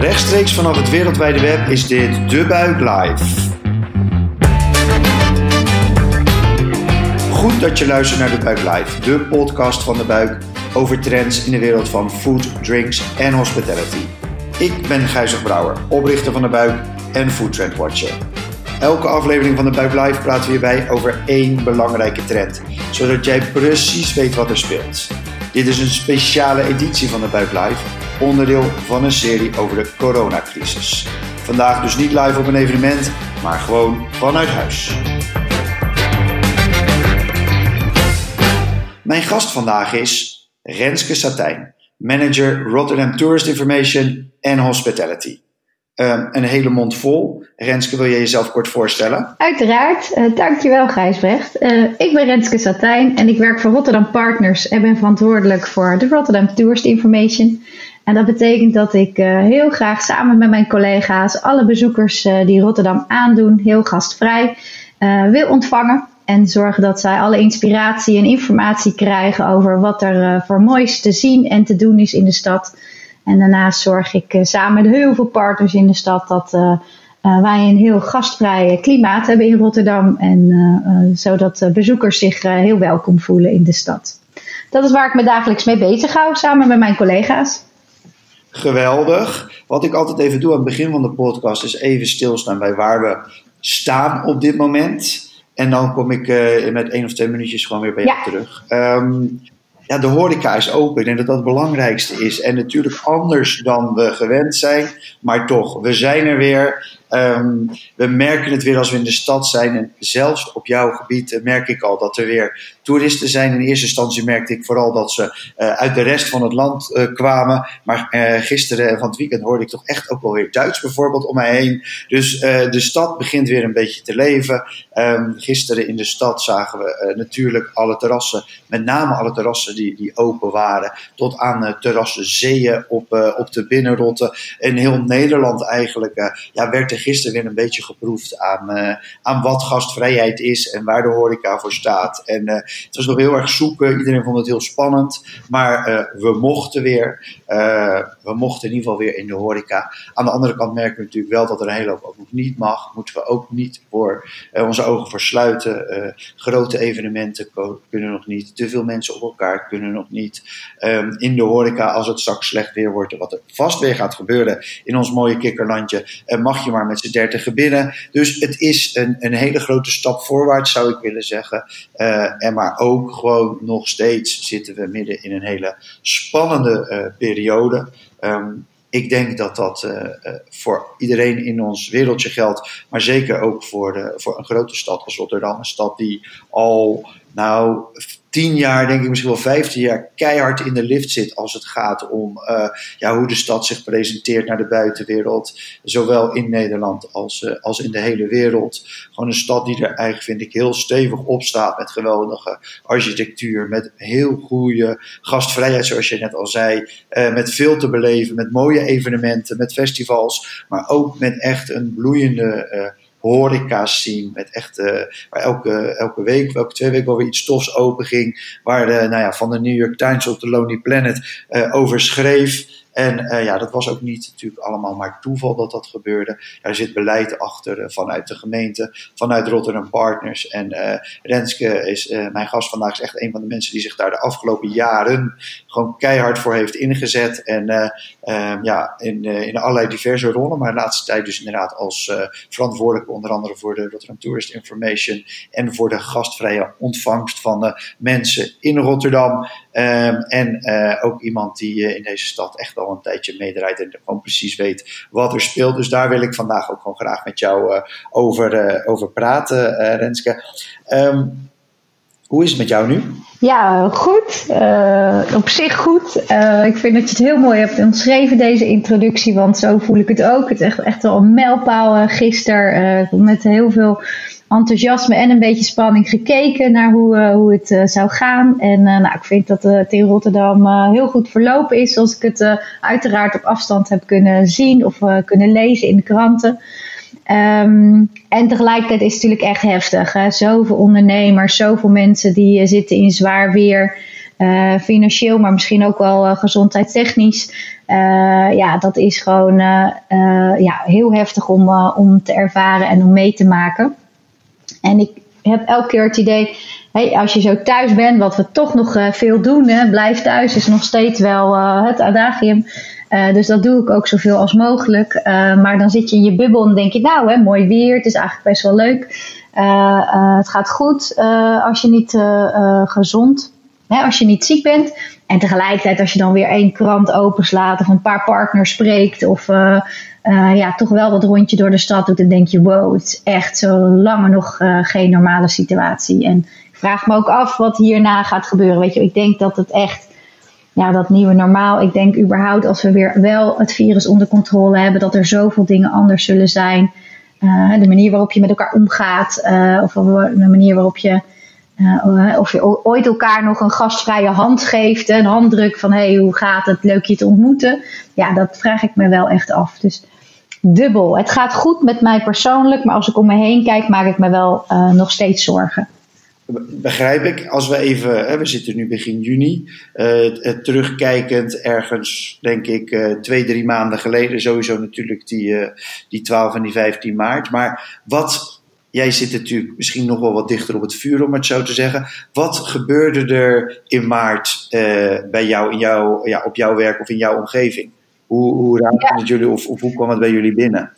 Rechtstreeks vanaf het wereldwijde web is dit De Buik Live. Goed dat je luistert naar De Buik Live, de podcast van De Buik over trends in de wereld van food, drinks en hospitality. Ik ben Gijzer Brouwer, oprichter van De Buik en Food Trend Watcher. Elke aflevering van De Buik Live praten we hierbij over één belangrijke trend, zodat jij precies weet wat er speelt. Dit is een speciale editie van De Buik Live onderdeel van een serie over de coronacrisis. Vandaag dus niet live op een evenement, maar gewoon vanuit huis. Mijn gast vandaag is Renske Satijn, manager Rotterdam Tourist Information en Hospitality. Um, een hele mond vol. Renske, wil je jezelf kort voorstellen? Uiteraard. Uh, dankjewel Gijsbrecht. Uh, ik ben Renske Satijn en ik werk voor Rotterdam Partners en ben verantwoordelijk voor de Rotterdam Tourist Information. En dat betekent dat ik uh, heel graag samen met mijn collega's alle bezoekers uh, die Rotterdam aandoen, heel gastvrij, uh, wil ontvangen. En zorgen dat zij alle inspiratie en informatie krijgen over wat er voor moois te zien en te doen is in de stad. En daarnaast zorg ik samen met heel veel partners in de stad dat wij een heel gastvrij klimaat hebben in Rotterdam. En zodat bezoekers zich heel welkom voelen in de stad. Dat is waar ik me dagelijks mee bezig hou, samen met mijn collega's. Geweldig. Wat ik altijd even doe aan het begin van de podcast is even stilstaan bij waar we staan op dit moment. En dan kom ik uh, met één of twee minuutjes gewoon weer bij jou terug. Um, ja, de horeca is open. Ik denk dat dat het belangrijkste is. En natuurlijk anders dan we gewend zijn. Maar toch, we zijn er weer. Um, we merken het weer als we in de stad zijn. En zelfs op jouw gebied merk ik al dat er weer toeristen zijn. In eerste instantie merkte ik vooral dat ze uh, uit de rest van het land uh, kwamen. Maar uh, gisteren van het weekend hoorde ik toch echt ook wel weer Duits bijvoorbeeld om mij heen. Dus de stad begint weer een beetje te leven. Um, gisteren in de stad zagen we natuurlijk alle terrassen. Met name alle terrassen die, die open waren. Tot aan terrassen zeeën op, op de binnenrotten. In heel Nederland eigenlijk ja, werd er gisteren weer een beetje geproefd aan, aan wat gastvrijheid is. En waar de horeca voor staat. En het was nog heel erg zoeken. Iedereen vond het heel spannend. Maar uh, we mochten weer. Uh, we mochten in ieder geval weer in de horeca. Aan de andere kant merken we natuurlijk wel dat er een hele hoop ook nog niet mag. Moeten we ook niet voor uh, onze ogen versluiten. grote evenementen kunnen nog niet. Te veel mensen op elkaar kunnen nog niet. Um, in de horeca, als het straks slecht weer wordt, wat er vast weer gaat gebeuren in ons mooie kikkerlandje, mag je maar met z'n dertigen binnen. Dus het is een, een hele grote stap voorwaarts, zou ik willen zeggen. en maar maar ook gewoon nog steeds zitten we midden in een hele spannende uh, periode. Um, ik denk dat dat uh, uh, voor iedereen in ons wereldje geldt, maar zeker ook voor, de, voor een grote stad als Rotterdam. Een stad die al, nou, tien jaar, denk ik misschien wel vijftien jaar, keihard in de lift zit als het gaat om uh, ja, hoe de stad zich presenteert naar de buitenwereld. Zowel in Nederland als, uh, als in de hele wereld. Gewoon een stad die er eigenlijk, vind ik, heel stevig op staat. Met geweldige architectuur, met heel goede gastvrijheid, zoals je net al zei. Uh, met veel te beleven, met mooie evenementen, met festivals. Maar ook met echt een bloeiende horeca's zien. Met echt, uh, waar elke, elke week, elke twee weken wel weer iets tofs open ging. Waar de, nou ja, van de New York Times op de Lonely Planet uh, over schreef. En uh, ja, dat was ook niet natuurlijk allemaal maar toeval dat dat gebeurde. Daar zit beleid achter vanuit de gemeente, vanuit Rotterdam Partners. En uh, Renske is mijn gast vandaag, is echt een van de mensen die zich daar de afgelopen jaren gewoon keihard voor heeft ingezet. En um, ja, in, in allerlei diverse rollen, maar de laatste tijd dus inderdaad als verantwoordelijk onder andere voor de Rotterdam Tourist Information en voor de gastvrije ontvangst van de mensen in Rotterdam. Um, en ook iemand die in deze stad echt al een tijdje meedraait en gewoon precies weet wat er speelt. Dus daar wil ik vandaag ook gewoon graag met jou uh, over, uh, over praten, uh, Renske. Um, hoe is het met jou nu? Ja, goed. op zich goed. ik vind dat je het heel mooi hebt omschreven, deze introductie, want zo voel ik het ook. Het is echt, echt wel een mijlpaal gisteren met heel veel enthousiasme en een beetje spanning gekeken naar hoe, uh, hoe het uh, zou gaan. En uh, nou, ik vind dat het in Rotterdam heel goed verlopen is, zoals ik het uiteraard op afstand heb kunnen zien of kunnen lezen in de kranten. Um, en tegelijkertijd is het natuurlijk echt heftig. Hè? Zoveel ondernemers, zoveel mensen die zitten in zwaar weer. financieel, maar misschien ook wel gezondheidstechnisch. ja, dat is gewoon ja, heel heftig om, om te ervaren en om mee te maken. En ik heb elke keer het idee, hey, als je zo thuis bent, wat we toch nog veel doen, hè, blijf thuis is nog steeds wel het adagium. Uh, dus dat doe ik ook zoveel als mogelijk. Uh, maar dan zit je in je bubbel en denk je, nou, hè, mooi weer, het is eigenlijk best wel leuk. Uh, het gaat goed als je niet gezond, hè, als je niet ziek bent. En tegelijkertijd als je dan weer één krant openslaat of een paar partners spreekt of ja, toch wel dat rondje door de stad doet, dan denk je, wow, het is echt zo langer nog geen normale situatie. En ik vraag me ook af wat hierna gaat gebeuren. Weet je, ik denk dat het echt ja, dat nieuwe normaal. Ik denk überhaupt als we weer wel het virus onder controle hebben, dat er zoveel dingen anders zullen zijn. Uh, de manier waarop je met elkaar omgaat, uh, of de manier waarop je, uh, of je ooit elkaar nog een gastvrije hand geeft, een handdruk van hey, hoe gaat het, leuk je te ontmoeten. Ja, dat vraag ik me wel echt af. Dus dubbel. Het gaat goed met mij persoonlijk, maar als ik om me heen kijk, maak ik me wel nog steeds zorgen. Begrijp ik. Als we even, hè, we zitten nu begin juni, uh, terugkijkend ergens, denk ik, uh, twee, drie maanden geleden, sowieso natuurlijk die, uh, die 12 en die 15 maart. Maar wat, jij zit natuurlijk misschien nog wel wat dichter op het vuur, om het zo te zeggen. Wat gebeurde er in maart bij jou, in jou ja, op jouw werk of in jouw omgeving? Hoe, hoe raakte het jullie of, of, hoe kwam het bij jullie binnen?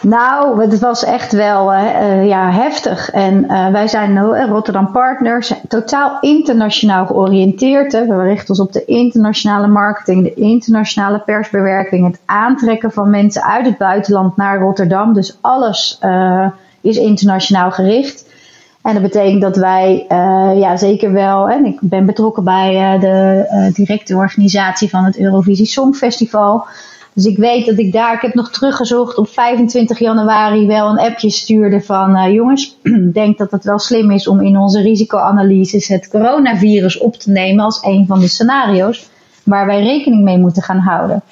Nou, het was echt wel uh, ja, heftig. En uh, wij zijn Rotterdam Partners, totaal internationaal georiënteerd. Hè. We richten ons op de internationale marketing, de internationale persbewerking, het aantrekken van mensen uit het buitenland naar Rotterdam. Dus alles uh, is internationaal gericht. En dat betekent dat wij uh, ja, zeker wel, en ik ben betrokken bij uh, de uh, directe organisatie van het Eurovisie Songfestival. Dus ik weet dat ik daar, ik heb nog teruggezocht op 25 januari wel een appje stuurde van jongens, denk dat het wel slim is om in onze risicoanalyses het coronavirus op te nemen als een van de scenario's waar wij rekening mee moeten gaan houden.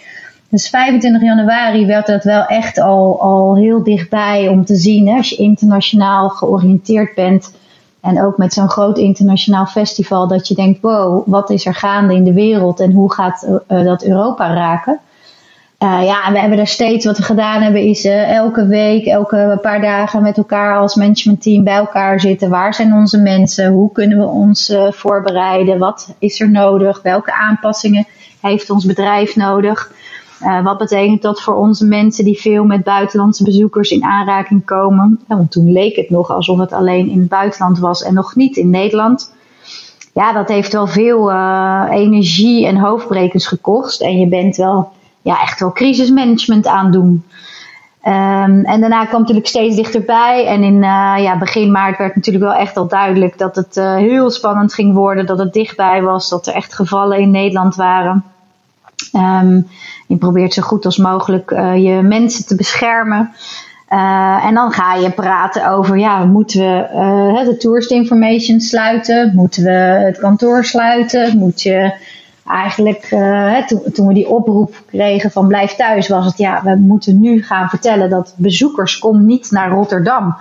Dus 25 januari werd dat wel echt al, al heel dichtbij om te zien. Als je internationaal georiënteerd bent. En ook met zo'n groot internationaal festival. Dat je denkt, wow, wat is er gaande in de wereld? En hoe gaat uh, dat Europa raken? Uh, ja, en we hebben er steeds, wat we gedaan hebben, is elke week, elke paar dagen met elkaar als managementteam bij elkaar zitten. Waar zijn onze mensen? Hoe kunnen we ons voorbereiden? Wat is er nodig? Welke aanpassingen heeft ons bedrijf nodig? Uh, wat betekent dat voor onze mensen die veel met buitenlandse bezoekers in aanraking komen? Ja, want toen leek het nog alsof het alleen in het buitenland was en nog niet in Nederland. Ja, dat heeft wel veel uh, energie en hoofdbrekens gekost. En je bent wel ja, echt wel crisismanagement aan doen. Um, en daarna kwam natuurlijk steeds dichterbij. En in uh, ja, begin maart werd natuurlijk wel echt al duidelijk dat het heel spannend ging worden. Dat het dichtbij was. Dat er echt gevallen in Nederland waren. Um, je probeert zo goed als mogelijk uh, je mensen te beschermen. Uh, en dan ga je praten over, ja, moeten we uh, de tourist information sluiten? Moeten we het kantoor sluiten? Moet je eigenlijk, toen, toen, we die oproep kregen van blijf thuis, was het, ja, we moeten nu gaan vertellen dat bezoekers kom niet naar Rotterdam.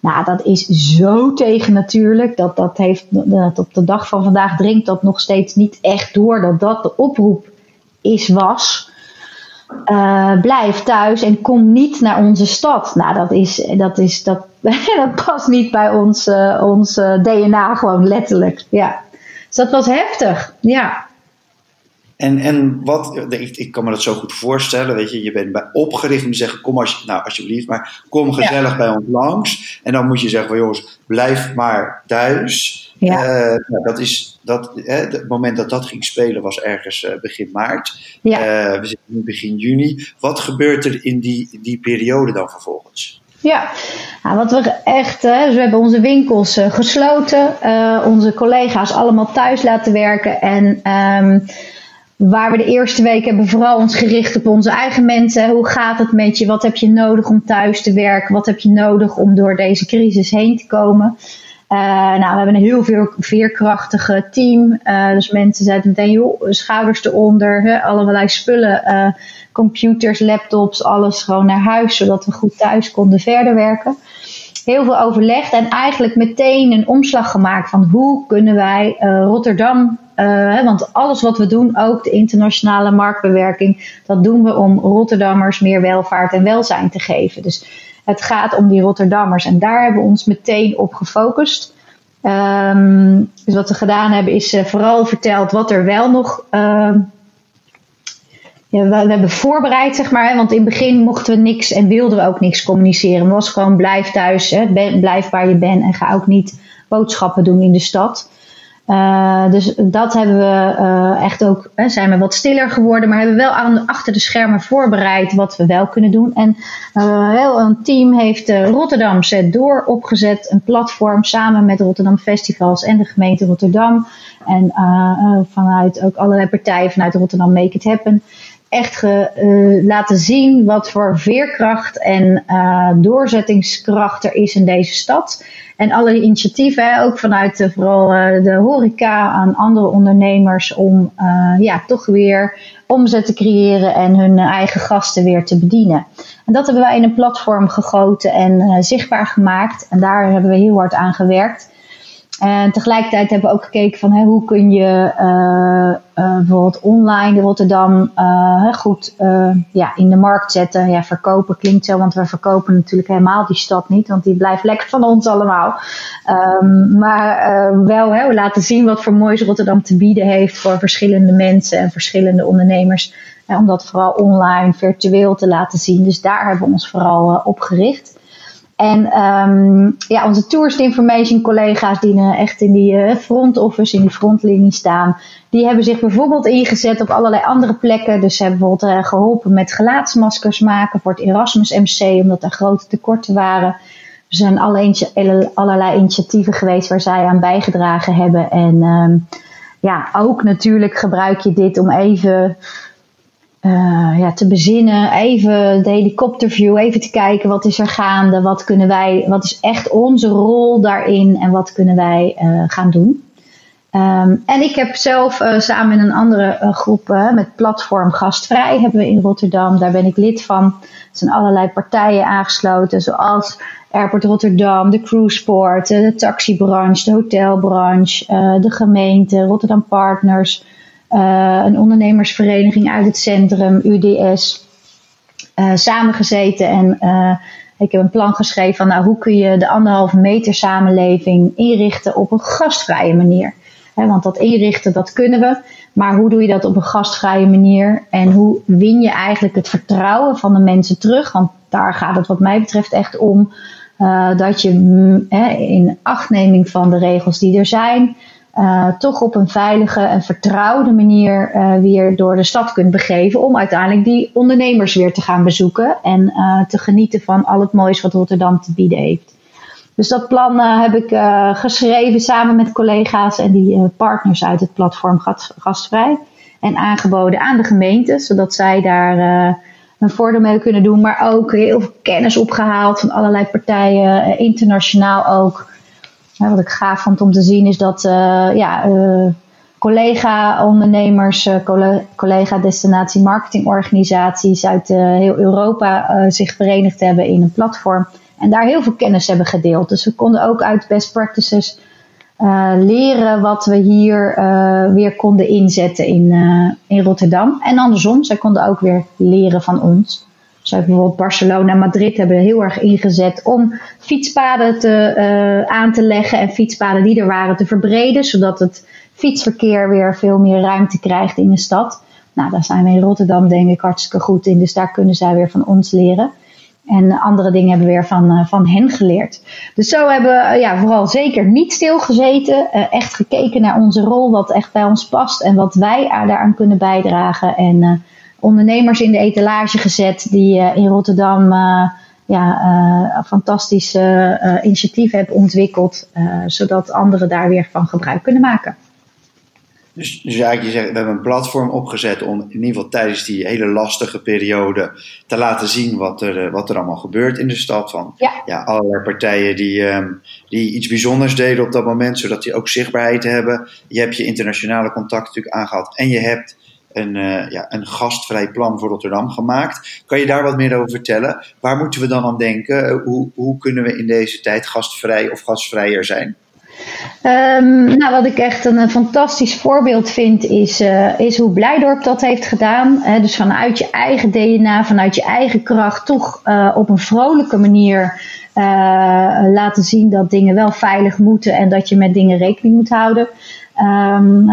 Nou, dat is zo tegen natuurlijk. Dat, dat heeft, dat op de dag van vandaag dringt dat nog steeds niet echt door dat dat de oproep is, was. Uh, blijf thuis en kom niet naar onze stad. Nou, dat, is, dat, is, dat, dat past niet bij ons, uh, ons uh, DNA, gewoon letterlijk. Ja. Dus dat was heftig, ja. En, en wat, ik, ik kan me dat zo goed voorstellen, weet je, je bent bij opgericht om te zeggen, kom als, nou, alsjeblieft, maar kom gezellig bij ons langs. En dan moet je zeggen van jongens, blijf maar thuis. Ja. Uh, nou, dat is, dat, hè, het moment dat dat ging spelen was ergens uh, begin maart. Ja. Uh, we zitten nu begin juni. Wat gebeurt er in die, die periode dan vervolgens? Ja, nou, wat we echt, dus we hebben onze winkels gesloten, onze collega's allemaal thuis laten werken en um, Waar we de eerste week hebben vooral ons gericht op onze eigen mensen. Hoe gaat het met je? Wat heb je nodig om thuis te werken? Wat heb je nodig om door deze crisis heen te komen? Uh, nou, we hebben een heel veel veerkrachtige team. Uh, dus mensen zetten meteen schouders eronder, hè, allerlei spullen, uh, computers, laptops, alles gewoon naar huis, zodat we goed thuis konden verder werken. Heel veel overlegd en eigenlijk meteen een omslag gemaakt van hoe kunnen wij Rotterdam want alles wat we doen, ook de internationale marktbewerking, dat doen we om Rotterdammers meer welvaart en welzijn te geven. Dus het gaat om die Rotterdammers en daar hebben we ons meteen op gefocust. Ehm, dus wat we gedaan hebben is vooral verteld wat er wel nog ehm, ja, we, hebben voorbereid, zeg maar. want in het begin mochten we niks en wilden we ook niks communiceren. Het was gewoon blijf thuis, hè, blijf waar je bent en ga ook niet boodschappen doen in de stad. Uh, dus dat hebben we uh, echt ook, hè, zijn we wat stiller geworden, maar hebben wel achter de schermen voorbereid wat we wel kunnen doen. En uh, een team heeft Rotterdam Zet Door opgezet, een platform samen met Rotterdam Festivals en de gemeente Rotterdam. En vanuit ook allerlei partijen vanuit Rotterdam Make It Happen echt uh, laten zien wat voor veerkracht en uh, doorzettingskracht er is in deze stad. En alle initiatieven, ook vanuit de, vooral de horeca aan andere ondernemers, om ja, toch weer omzet te creëren en hun eigen gasten weer te bedienen. En dat hebben wij in een platform gegoten en zichtbaar gemaakt. En daar hebben we heel hard aan gewerkt. En tegelijkertijd hebben we ook gekeken van hè, hoe kun je uh, uh, bijvoorbeeld online Rotterdam uh, goed ja, in de markt zetten. Ja, verkopen klinkt zo, want we verkopen natuurlijk helemaal die stad niet, want die blijft lekker van ons allemaal. Um, maar wel hè, laten zien wat voor moois Rotterdam te bieden heeft voor verschillende mensen en verschillende ondernemers. om dat vooral online, virtueel te laten zien. Dus daar hebben we ons vooral op gericht. En um, ja, onze tourist information collega's die uh, echt in die uh, front office, in die frontlinie staan, die hebben zich bijvoorbeeld ingezet op allerlei andere plekken. Dus ze hebben bijvoorbeeld uh, geholpen met gelaatsmaskers maken voor het Erasmus MC, omdat er grote tekorten waren. Er zijn alle, allerlei initiatieven geweest waar zij aan bijgedragen hebben. En um, ja, ook natuurlijk gebruik je dit om even uh, ja, te bezinnen, even de helikopterview, even te kijken wat is er gaande, wat kunnen wij, wat is echt onze rol daarin en wat kunnen wij uh, gaan doen. Um, en ik heb zelf uh, samen in een andere groep met platform Gastvrij hebben we in Rotterdam, daar ben ik lid van. Er zijn allerlei partijen aangesloten, zoals Airport Rotterdam, de cruiseport, de taxibranche, de hotelbranche, de gemeente, Rotterdam Partners. Uh, een ondernemersvereniging uit het centrum, UDS, uh, eh, samengezeten. En uh, ik heb een plan geschreven van nou, hoe kun je de anderhalve meter samenleving inrichten op een gastvrije manier. Want dat inrichten, dat kunnen we. Maar hoe doe je dat op een gastvrije manier? En hoe win je eigenlijk het vertrouwen van de mensen terug? Want daar gaat het wat mij betreft echt om. Dat je mm, in achtneming van de regels die er zijn, uh, toch op een veilige en vertrouwde manier uh, weer door de stad kunt begeven. Om uiteindelijk die ondernemers weer te gaan bezoeken en uh, te genieten van al het moois wat Rotterdam te bieden heeft. Dus dat plan heb ik geschreven samen met collega's en die partners uit het platform Gastvrij. En aangeboden aan de gemeente, zodat zij daar een voordeel mee kunnen doen. Maar ook heel veel kennis opgehaald van allerlei partijen, internationaal ook wat ik gaaf vond om te zien is dat uh, ja, uh, collega-ondernemers, uh, collega-destinatie marketingorganisaties uit heel Europa zich verenigd hebben in een platform. En daar heel veel kennis hebben gedeeld. Dus we konden ook uit best practices leren wat we hier weer konden inzetten in, in Rotterdam. En andersom, zij konden ook weer leren van ons. Zo bijvoorbeeld Barcelona en Madrid hebben heel erg ingezet om fietspaden te, uh, aan te leggen en fietspaden die er waren te verbreden, zodat het fietsverkeer weer veel meer ruimte krijgt in de stad. Nou, daar zijn we in Rotterdam denk ik hartstikke goed in, dus daar kunnen zij weer van ons leren. En andere dingen hebben we weer van, uh, van hen geleerd. Dus zo hebben we uh, ja, vooral zeker niet stilgezeten. Echt gekeken naar onze rol, wat echt bij ons past en wat wij daaraan kunnen bijdragen. En ondernemers in de etalage gezet die uh, in Rotterdam uh, ja, uh, fantastische initiatieven hebben ontwikkeld, zodat anderen daar weer van gebruik kunnen maken. Dus, dus eigenlijk, je zegt, we hebben een platform opgezet om in ieder geval tijdens die hele lastige periode te laten zien wat er, wat er allemaal gebeurt in de stad. Van ja. ja allerlei partijen die, um, die iets bijzonders deden op dat moment, zodat die ook zichtbaarheid hebben. Je hebt je internationale contacten natuurlijk aangehaald en je hebt een, uh, ja, een gastvrij plan voor Rotterdam gemaakt. Kan je daar wat meer over vertellen? Waar moeten we dan aan denken? Hoe, hoe kunnen we in deze tijd gastvrij of gastvrijer zijn? Um, nou, wat ik echt een, fantastisch voorbeeld vind, is, uh, is hoe Blijdorp dat heeft gedaan. dus vanuit je eigen DNA, vanuit je eigen kracht, toch op een vrolijke manier laten zien dat dingen wel veilig moeten en dat je met dingen rekening moet houden. Um,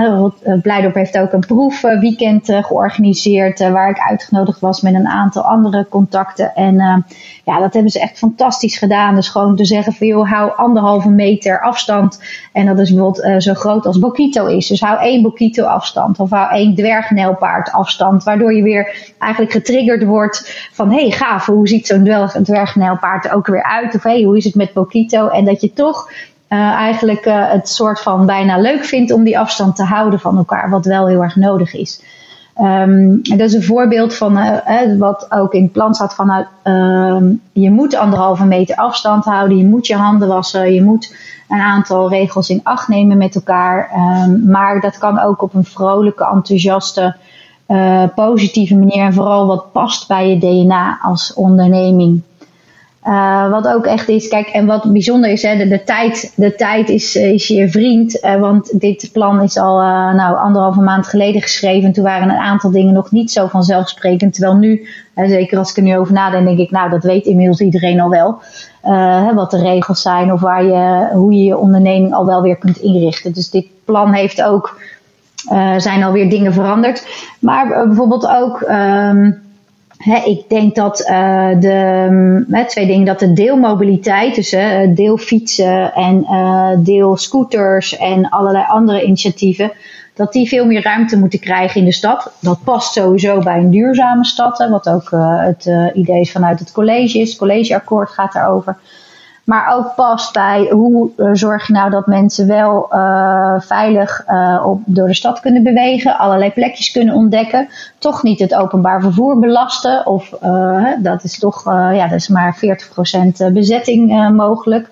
heeft ook een proefweekend uh, georganiseerd uh, waar ik uitgenodigd was met een aantal andere contacten. En ja, dat hebben ze echt fantastisch gedaan. Dus gewoon te zeggen van joh, hou anderhalve meter afstand. En dat is bijvoorbeeld zo groot als Bokito is. Dus hou één Bokito afstand of hou één dwergnelpaard afstand. Waardoor je weer eigenlijk getriggerd wordt van hé hey, gaaf, hoe ziet zo'n dwergnelpaard er ook weer uit? Of hé, hey, hoe is het met Bokito? En dat je toch eigenlijk uh, het soort van bijna leuk vindt om die afstand te houden van elkaar, wat wel heel erg nodig is. Um, dat is een voorbeeld van uh, wat ook in het plan staat van ehm, je moet anderhalve meter afstand houden, je moet je handen wassen, je moet een aantal regels in acht nemen met elkaar. Um, maar dat kan ook op een vrolijke, enthousiaste, positieve manier en vooral wat past bij je DNA als onderneming. Uh, wat ook echt is, kijk, en wat bijzonder is, hè, de, de tijd, de tijd is, is je vriend. Uh, want dit plan is al nou, anderhalve maand geleden geschreven. Toen waren een aantal dingen nog niet zo vanzelfsprekend. Terwijl nu, zeker als ik er nu over nadenk, denk ik, nou, dat weet inmiddels iedereen al wel. Hè, wat de regels zijn of waar je, hoe je je onderneming al wel weer kunt inrichten. Dus dit plan heeft ook, zijn alweer dingen veranderd. Maar bijvoorbeeld ook. Um, ik denk dat uh, de mm, twee dingen, dat de deelmobiliteit, dus uh, deelfietsen en uh, deelscooters en allerlei andere initiatieven, dat die veel meer ruimte moeten krijgen in de stad. Dat past sowieso bij een duurzame stad, hè, wat ook het idee is vanuit het college is. Het collegeakkoord gaat daarover. Maar ook past bij hoe uh, zorg je nou dat mensen wel uh, veilig uh, op, door de stad kunnen bewegen, allerlei plekjes kunnen ontdekken, toch niet het openbaar vervoer belasten. Of dat is toch, ja, dat is maar 40% bezetting mogelijk.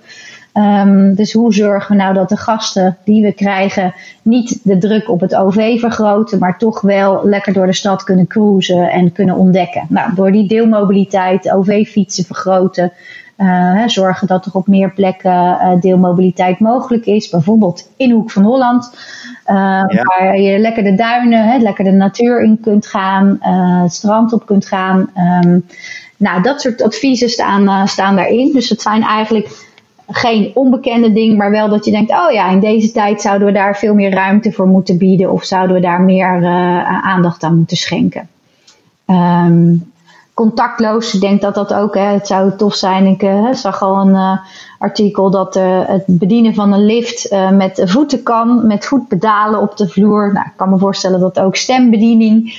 Um, dus hoe zorgen we nou dat de gasten die we krijgen niet de druk op het OV vergroten, maar toch wel lekker door de stad kunnen cruisen en kunnen ontdekken? Nou, door die deelmobiliteit, OV-fietsen vergroten, uh, zorgen dat er op meer plekken uh, deelmobiliteit mogelijk is. Bijvoorbeeld in Hoek van Holland. Uh, ja. Waar je lekker de duinen, hè, lekker de natuur in kunt gaan. het strand op kunt gaan. Um, nou, dat soort adviezen staan, staan daarin. Dus het zijn eigenlijk geen onbekende dingen, maar wel dat je denkt: oh ja, in deze tijd zouden we daar veel meer ruimte voor moeten bieden. Of zouden we daar meer aandacht aan moeten schenken. Um, contactloos. Ik denk dat dat ook, hè, het zou tof zijn. Ik uh, zag al een uh, artikel dat uh, het bedienen van een lift met voeten kan, met voetpedalen op de vloer. Nou, ik kan me voorstellen dat ook stembediening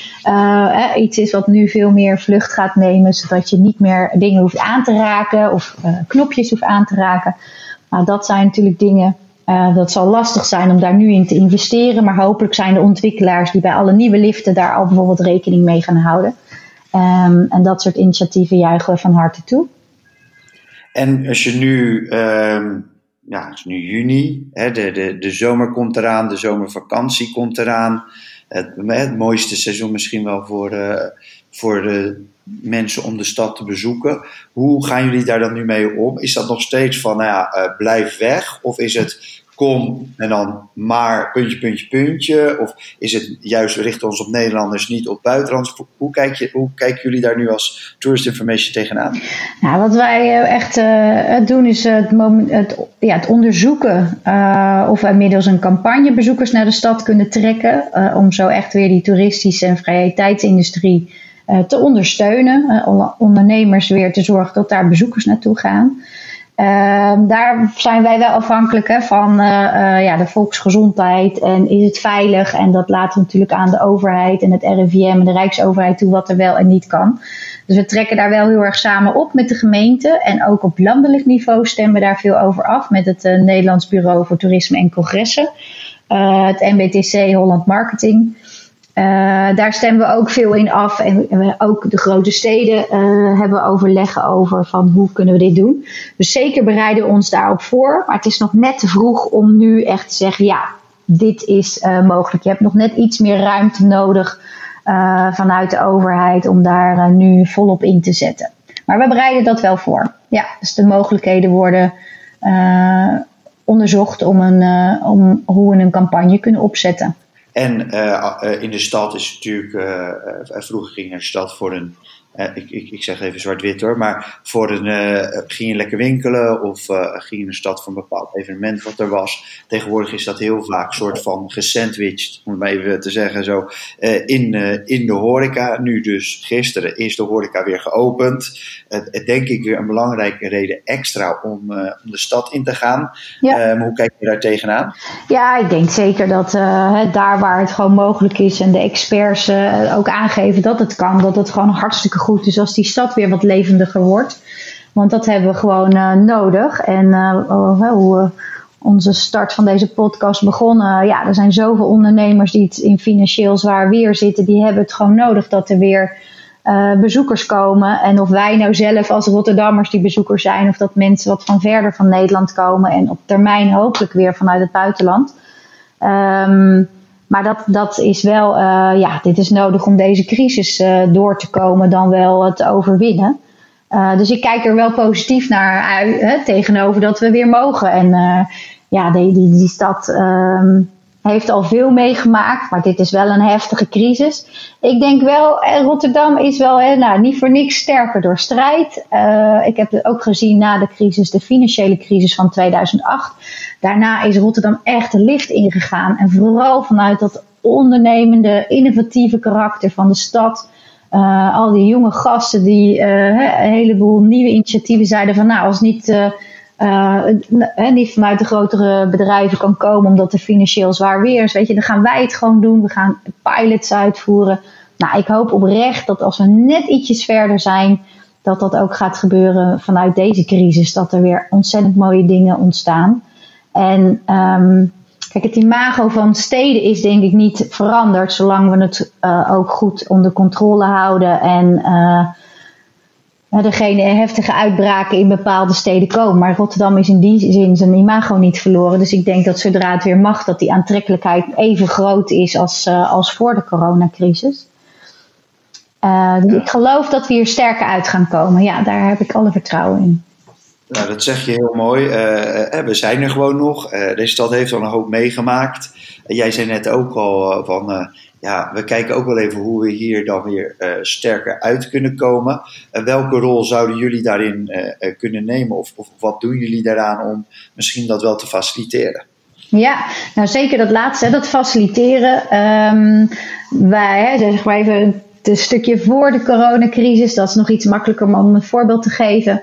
iets is wat nu veel meer vlucht gaat nemen, zodat je niet meer dingen hoeft aan te raken of knopjes hoeft aan te raken. Nou, dat zijn natuurlijk dingen. dat zal lastig zijn om daar nu in te investeren, maar hopelijk zijn de ontwikkelaars die bij alle nieuwe liften daar al bijvoorbeeld rekening mee gaan houden. Um, en dat soort initiatieven juichen we van harte toe. En als je nu, um, ja, het is nu juni, hè, de, de, de zomer komt eraan, de zomervakantie komt eraan. Het, mooiste seizoen misschien wel voor, uh, voor de mensen om de stad te bezoeken. Hoe gaan jullie daar dan nu mee om? Is dat nog steeds van, nou ja, uh, blijf weg? Of is het kom en dan maar puntje, puntje, puntje? Of is het juist, we richten ons op Nederlanders, niet op buitenlanders? Hoe, kijk je, hoe kijken jullie daar nu als Tourist Information tegenaan? Nou, wat wij eh, echt uh, doen is het, moment, het, ja, het onderzoeken uh, of wij middels een campagne bezoekers naar de stad kunnen trekken. Om zo echt weer die toeristische en vrije tijdsindustrie te ondersteunen. ondernemers weer te zorgen dat daar bezoekers naartoe gaan. Uh, daar zijn wij wel afhankelijk hè, van uh, uh, ja, de volksgezondheid en is het veilig. En dat laten we natuurlijk aan de overheid en het RIVM en de Rijksoverheid toe wat er wel en niet kan. Dus we trekken daar wel heel erg samen op met de gemeente. En ook op landelijk niveau stemmen we daar veel over af met het Nederlands Bureau voor Toerisme en Congressen. het NBTC Holland Marketing. Uh, daar stemmen we ook veel in af. En uh, ook de grote steden uh, hebben overleggen over van hoe kunnen we dit doen. Dus zeker bereiden we ons daarop voor. Maar het is nog net te vroeg om nu echt te zeggen, ja, dit is mogelijk. Je hebt nog net iets meer ruimte nodig vanuit de overheid om daar nu volop in te zetten. Maar we bereiden dat wel voor. Ja, dus de mogelijkheden worden onderzocht om, een, om hoe we een campagne kunnen opzetten. En in de stad is natuurlijk, vroeger ging er de stad voor een uh, ik, ik, ik, zeg even zwart-wit hoor, maar voor een, uh, ging je lekker winkelen of uh, ging je in een stad voor een bepaald evenement wat er was. Tegenwoordig is dat heel vaak soort van gesandwiched, om het maar even te zeggen zo, in, in de horeca. Nu dus gisteren is de horeca weer geopend. denk ik weer een belangrijke reden extra om, om de stad in te gaan. Ja. hoe kijk je daar tegenaan? Ja, ik denk zeker dat daar waar het gewoon mogelijk is en de experts ook aangeven dat het kan, dat het gewoon hartstikke goed. Dus als die stad weer wat levendiger wordt. Want dat hebben we gewoon uh, nodig. En uh, hoe onze start van deze podcast begonnen. Ja, er zijn zoveel ondernemers die het in financieel zwaar weer zitten. Die hebben het gewoon nodig dat er weer bezoekers komen. En of wij nou zelf als Rotterdammers die bezoekers zijn. Of dat mensen wat van verder van Nederland komen. En op termijn hopelijk weer vanuit het buitenland. Um, maar dat, dat is wel, uh, ja, dit is nodig om deze crisis uh, door te komen, dan wel te overwinnen. Uh, dus ik kijk er wel positief naar uit, tegenover dat we weer mogen. En ja, die, die, die stad um, heeft al veel meegemaakt, maar dit is wel een heftige crisis. Ik denk wel, Rotterdam is wel hè, nou, niet voor niks sterker door strijd. ik heb het ook gezien na de crisis, de financiële crisis van 2008 Daarna is Rotterdam echt de lift ingegaan. En vooral vanuit dat ondernemende, innovatieve karakter van de stad. Uh, al die jonge gasten die een heleboel nieuwe initiatieven zeiden van nou, als niet, uh, niet vanuit de grotere bedrijven kan komen omdat er financieel zwaar weer is, weet je, dan gaan wij het gewoon doen. We gaan pilots uitvoeren. Nou, ik hoop oprecht dat als we net ietsjes verder zijn, dat dat ook gaat gebeuren vanuit deze crisis. Dat er weer ontzettend mooie dingen ontstaan. En um, kijk, het imago van steden is denk ik niet veranderd, zolang we het uh, ook goed onder controle houden en uh, er geen heftige uitbraken in bepaalde steden komen. Maar Rotterdam is in die zin zijn imago niet verloren. Dus ik denk dat zodra het weer mag, dat die aantrekkelijkheid even groot is als, uh, als voor de coronacrisis. Uh, dus ik geloof dat we hier sterker uit gaan komen. Ja, daar heb ik alle vertrouwen in. Nou, dat zeg je heel mooi. Uh, we zijn er gewoon nog. Deze stad heeft al een hoop meegemaakt. jij zei net ook al van, ja, we kijken ook wel even hoe we hier dan weer sterker uit kunnen komen. welke rol zouden jullie daarin kunnen nemen? Of, of, wat doen jullie daaraan om misschien dat wel te faciliteren? Ja, nou zeker dat laatste, dat faciliteren. Um, wij, hè, zeg maar even het stukje voor de coronacrisis, dat is nog iets makkelijker om een voorbeeld te geven.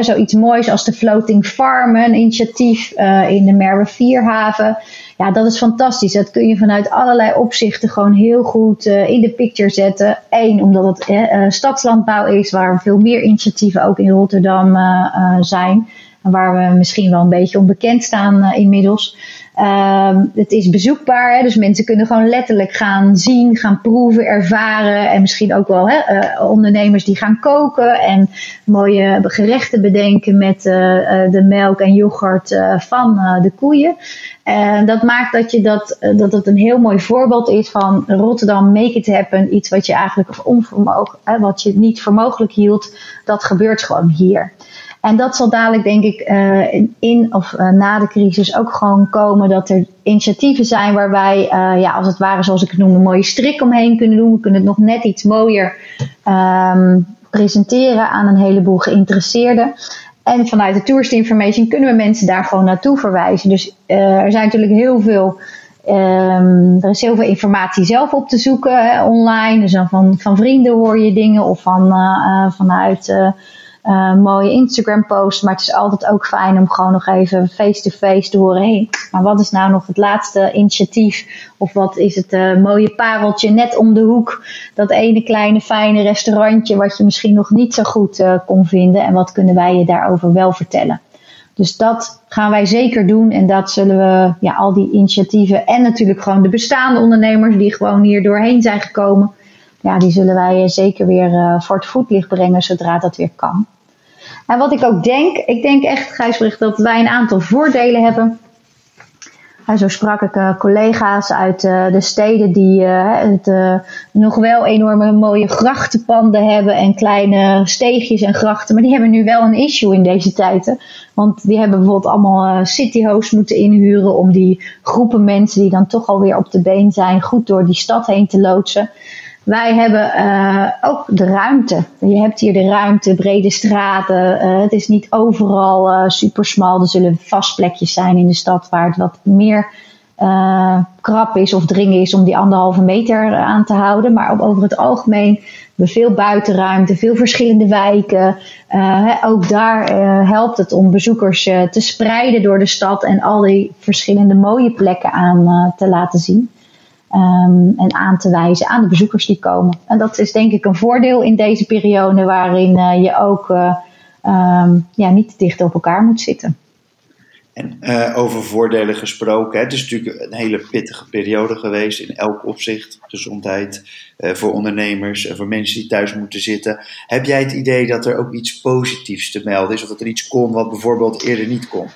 Zoiets moois als de Floating Farm, een initiatief in de Merwe Vierhaven. Ja, dat is fantastisch. Dat kun je vanuit allerlei opzichten gewoon heel goed uh, in de picture zetten. Eén, omdat het stadslandbouw is, waar veel meer initiatieven ook in Rotterdam zijn. Waar we misschien wel een beetje onbekend staan inmiddels. Um, het is bezoekbaar, hè, dus mensen kunnen gewoon letterlijk gaan zien, gaan proeven, ervaren. En misschien ook wel hè, uh, ondernemers die gaan koken en mooie gerechten bedenken met uh, de melk en yoghurt van de koeien. En dat maakt dat, je dat, dat het een heel mooi voorbeeld is van Rotterdam Make It Happen. Iets wat je eigenlijk onvermogelijk, wat je niet voor mogelijk hield, dat gebeurt gewoon hier. En dat zal dadelijk, denk ik, uh, in of uh, na de crisis ook gewoon komen dat er initiatieven zijn waar wij, uh, ja, als het ware, zoals ik het noem, een mooie strik omheen kunnen doen. We kunnen het nog net iets mooier um, presenteren aan een heleboel geïnteresseerden. En vanuit de Tourist Information kunnen we mensen daar gewoon naartoe verwijzen. Dus er zijn natuurlijk heel veel. Um, er is heel veel informatie zelf op te zoeken hè, online. Dus van, van vrienden hoor je dingen of van, vanuit uh, mooie Instagram post. Maar het is altijd ook fijn om gewoon nog even face-to-face te horen. Maar wat is nou nog het laatste initiatief? Of wat is het uh, mooie pareltje net om de hoek? Dat ene kleine fijne restaurantje wat je misschien nog niet zo goed uh, kon vinden. En wat kunnen wij je daarover wel vertellen? Dus dat gaan wij zeker doen. En dat zullen we, ja, al die initiatieven en natuurlijk gewoon de bestaande ondernemers die gewoon hier doorheen zijn gekomen ja, die zullen wij zeker weer uh, voor het voetlicht brengen zodra dat weer kan. En wat ik ook denk, ik denk echt, Gijsbrecht, dat wij een aantal voordelen hebben. En zo sprak ik collega's uit de steden die het, nog wel enorme mooie grachtenpanden hebben en kleine steegjes en grachten. Maar die hebben nu wel een issue in deze tijden. Want die hebben bijvoorbeeld allemaal cityhosts moeten inhuren om die groepen mensen die dan toch alweer op de been zijn, goed door die stad heen te loodsen. Wij hebben uh, ook de ruimte. Je hebt hier de ruimte, brede straten. Uh, het is niet overal uh. Er zullen vast plekjes zijn in de stad waar het wat meer krap is of dringen is om die anderhalve meter aan te houden. Maar over het algemeen we veel buitenruimte, veel verschillende wijken. Ook daar helpt het om bezoekers te spreiden door de stad en al die verschillende mooie plekken aan te laten zien. Um, en aan te wijzen aan de bezoekers die komen. En dat is denk ik een voordeel in deze periode waarin uh, je ook uh, um, ja, niet dicht op elkaar moet zitten. En uh, over voordelen gesproken, het is natuurlijk een hele pittige periode geweest in elk opzicht. Gezondheid voor ondernemers en voor mensen die thuis moeten zitten. Heb jij het idee dat er ook iets positiefs te melden is? Of dat er iets kon wat bijvoorbeeld eerder niet kon?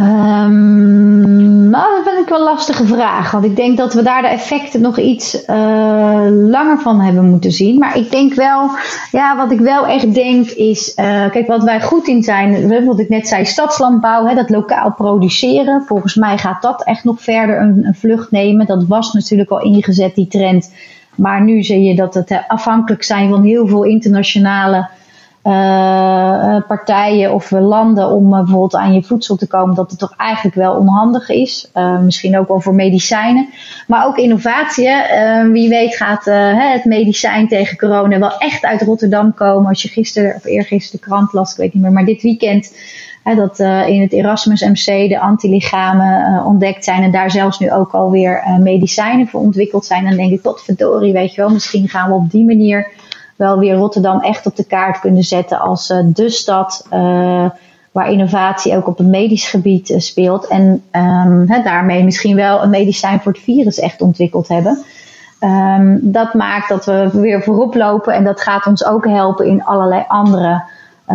Um, dat vind ik wel een lastige vraag. Want ik denk dat we daar de effecten nog iets uh, langer van hebben moeten zien. Maar ik denk wel, ja, wat ik wel echt denk is, uh, kijk, wat wij goed in zijn, wat ik net zei, stadslandbouw, hè, dat lokaal produceren. Volgens mij gaat dat echt nog verder een, een vlucht nemen. Dat was natuurlijk al ingezet, die trend. Maar nu zie je dat het afhankelijk zijn van heel veel internationale uh, partijen of landen om uh, bijvoorbeeld aan je voedsel te komen, dat het toch eigenlijk wel onhandig is. misschien ook wel voor medicijnen. Maar ook innovatie. wie weet gaat het medicijn tegen corona wel echt uit Rotterdam komen. Als je gisteren of eergisteren de krant las, ik weet niet meer, maar dit weekend. dat in het Erasmus MC de antilichamen ontdekt zijn en daar zelfs nu ook alweer medicijnen voor ontwikkeld zijn. Dan denk ik, tot verdorie, weet je wel, misschien gaan we op die manier wel weer Rotterdam echt op de kaart kunnen zetten als uh, de stad uh, waar innovatie ook op het medisch gebied uh, speelt. En um, daarmee misschien wel een medicijn voor het virus echt ontwikkeld hebben. Um, dat maakt dat we weer voorop lopen en dat gaat ons ook helpen in allerlei andere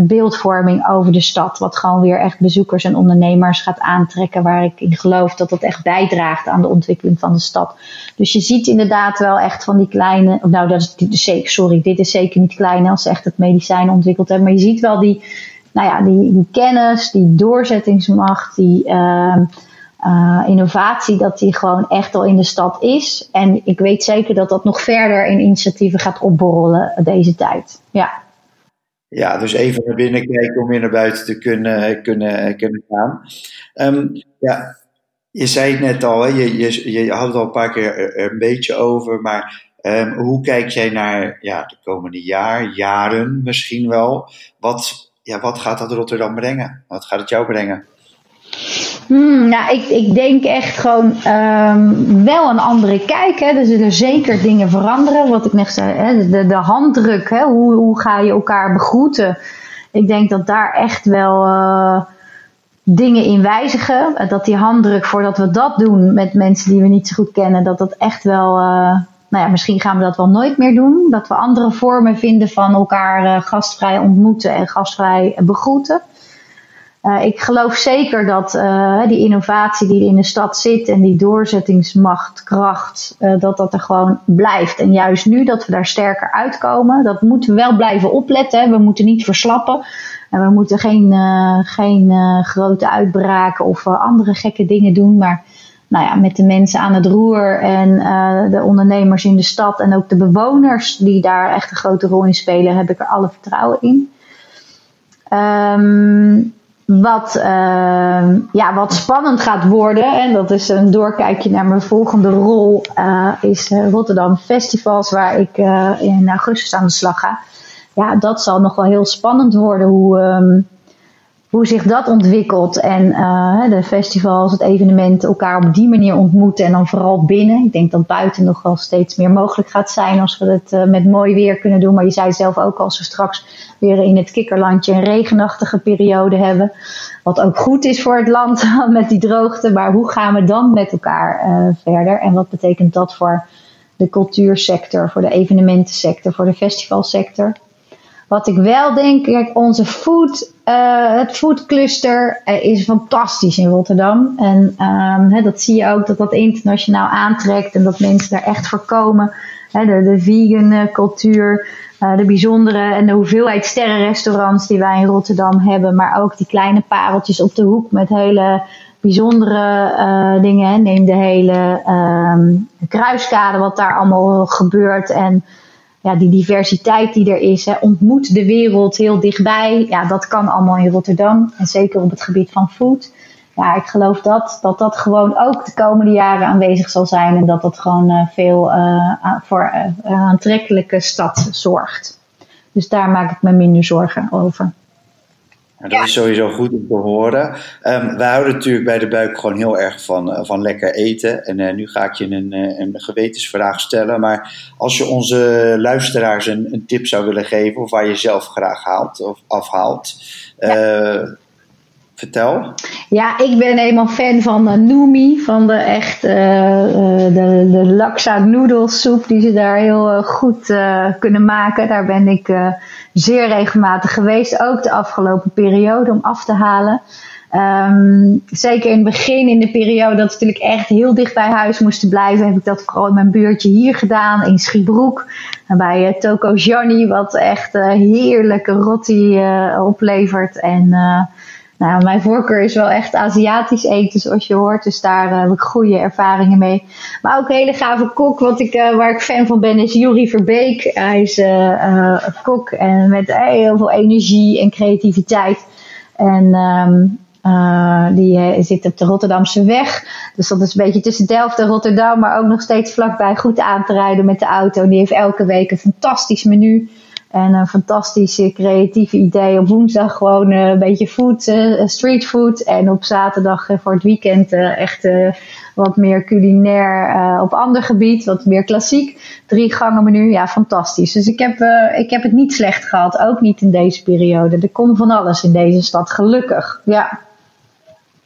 beeldvorming over de stad. Wat gewoon weer echt bezoekers en ondernemers gaat aantrekken. Waar ik in geloof dat dat echt bijdraagt aan de ontwikkeling van de stad. Dus je ziet inderdaad wel echt van die kleine. Nou, dat is zeker, sorry, dit is zeker niet klein als ze echt het medicijn ontwikkeld hebben. Maar je ziet wel die, nou ja, die, die kennis, die doorzettingsmacht, die. Uh, uh, innovatie, dat die gewoon echt al in de stad is. En ik weet zeker dat dat nog verder in initiatieven gaat opborrelen deze tijd. Ja. Ja, dus even naar binnen kijken om weer naar buiten te kunnen, kunnen, kunnen gaan. Um, ja, je zei het net al, je, je, je had het al een paar keer er, een beetje over, maar um, hoe kijk jij naar ja, de komende jaar, jaren misschien wel? Wat, ja, wat gaat dat Rotterdam brengen? Wat gaat het jou brengen? Hmm, nou, ik, ik denk echt gewoon um, wel een andere kijk. Hè. Er zullen zeker dingen veranderen. Wat ik net zei, hè, de, de handdruk. Hè, hoe, hoe ga je elkaar begroeten? Ik denk dat daar echt wel uh, dingen in wijzigen. Dat die handdruk, voordat we dat doen met mensen die we niet zo goed kennen, dat dat echt wel. Uh, nou ja, misschien gaan we dat wel nooit meer doen. Dat we andere vormen vinden van elkaar uh, gastvrij ontmoeten en gastvrij begroeten. Uh, ik geloof zeker dat uh, die innovatie die in de stad zit en die doorzettingsmacht, kracht, uh, dat dat er gewoon blijft. En juist nu dat we daar sterker uitkomen, dat moeten we wel blijven opletten. We moeten niet verslappen. En we moeten geen, geen grote uitbraken of andere gekke dingen doen. Maar nou ja, met de mensen aan het roer en de ondernemers in de stad en ook de bewoners die daar echt een grote rol in spelen, heb ik er alle vertrouwen in. Um, wat, uh, ja, wat spannend gaat worden, en dat is een doorkijkje naar mijn volgende rol, uh, is uh, Rotterdam Festivals, waar ik uh, in augustus aan de slag ga. Ja, dat zal nog wel heel spannend worden hoe, um, hoe zich dat ontwikkelt. En de festivals, het evenement, elkaar op die manier ontmoeten en dan vooral binnen. Ik denk dat buiten nog wel steeds meer mogelijk gaat zijn als we het met mooi weer kunnen doen. Maar je zei zelf ook als we straks weer in het kikkerlandje een regenachtige periode hebben. Wat ook goed is voor het land met die droogte. Maar hoe gaan we dan met elkaar uh, verder? En wat betekent dat voor de cultuursector, voor de evenementensector, voor de festivalsector? Wat ik wel denk, kijk, onze food, uh, het foodcluster uh, is fantastisch in Rotterdam. En um, dat zie je ook dat dat internationaal aantrekt en dat mensen daar echt voor komen. de, de vegan cultuur, uh, de bijzondere en de hoeveelheid sterrenrestaurants die wij in Rotterdam hebben. Maar ook die kleine pareltjes op de hoek met hele bijzondere uh, dingen. Neem de hele um, kruiskade, wat daar allemaal gebeurt. En ja, die diversiteit die er is. Hè, ontmoet de wereld heel dichtbij. Ja, dat kan allemaal in Rotterdam. En zeker op het gebied van food. Ja, ik geloof dat, dat dat gewoon ook de komende jaren aanwezig zal zijn. En dat dat gewoon uh, veel uh, voor uh, aantrekkelijke stad zorgt. Dus daar maak ik me minder zorgen over. Nou, dat is sowieso goed om te horen. Um, wij houden natuurlijk bij de buik gewoon heel erg van, uh, van lekker eten. En uh, nu ga ik je een, uh, een gewetensvraag stellen. Maar als je onze luisteraars een, een, tip zou willen geven, of waar je zelf graag haalt of afhaalt, ja. Vertel. Ja, ik ben helemaal fan van uh, Noemi, van de echt de, de laksa noedelsoep die ze daar heel goed kunnen maken. Daar ben ik zeer regelmatig geweest, ook de afgelopen periode om af te halen. Um, zeker in het begin, in de periode dat we natuurlijk echt heel dicht bij huis moesten blijven, heb ik dat vooral in mijn buurtje hier gedaan, in Schiebroek. Bij uh, Toko Johnny, wat echt heerlijke rotti oplevert. En nou, mijn voorkeur is wel echt Aziatisch eten, zoals je hoort. Dus daar heb ik goede ervaringen mee. Maar ook een hele gave kok, wat ik, waar ik fan van ben, is Juri Verbeek. Hij is kok en met heel veel energie en creativiteit. En uh, die zit op de Rotterdamse weg. Dus dat is een beetje tussen Delft en Rotterdam, maar ook nog steeds vlakbij goed aan te rijden met de auto. Die heeft elke week een fantastisch menu. En een fantastische creatieve idee. Op woensdag gewoon uh, een beetje food, street food. En op zaterdag voor het weekend echt wat meer culinair op ander gebied. Wat meer klassiek. Drie gangen menu. Ja, fantastisch. Dus ik heb, ik heb het niet slecht gehad. Ook niet in deze periode. Er komt van alles in deze stad. Gelukkig. Ja.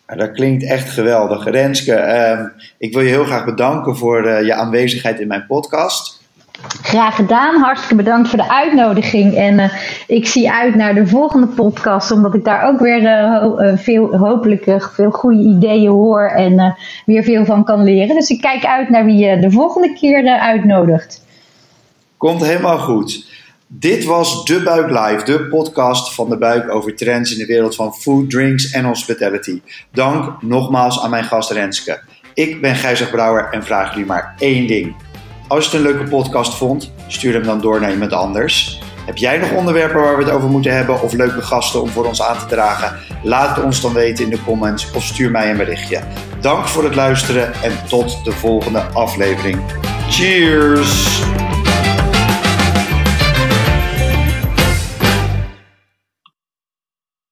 Dat klinkt echt geweldig. Renske, uh, ik wil je heel graag bedanken voor je aanwezigheid in mijn podcast. Graag gedaan. Hartstikke bedankt voor de uitnodiging. En uh, ik zie uit naar de volgende podcast, omdat ik daar ook weer uh, veel, hopelijk veel goede ideeën hoor en weer veel van kan leren. Dus ik kijk uit naar wie je de volgende keer uitnodigt. Komt helemaal goed. Dit was De Buik Live, de podcast van De Buik over trends in de wereld van food, drinks en hospitality. Dank nogmaals aan mijn gast Renske. Ik ben Gijzig Brouwer en vraag jullie maar één ding. Als je het een leuke podcast vond, stuur hem dan door naar iemand anders. Heb jij nog onderwerpen waar we het over moeten hebben of leuke gasten om voor ons aan te dragen? Laat het ons dan weten in de comments of stuur mij een berichtje. Dank voor het luisteren en tot de volgende aflevering. Cheers!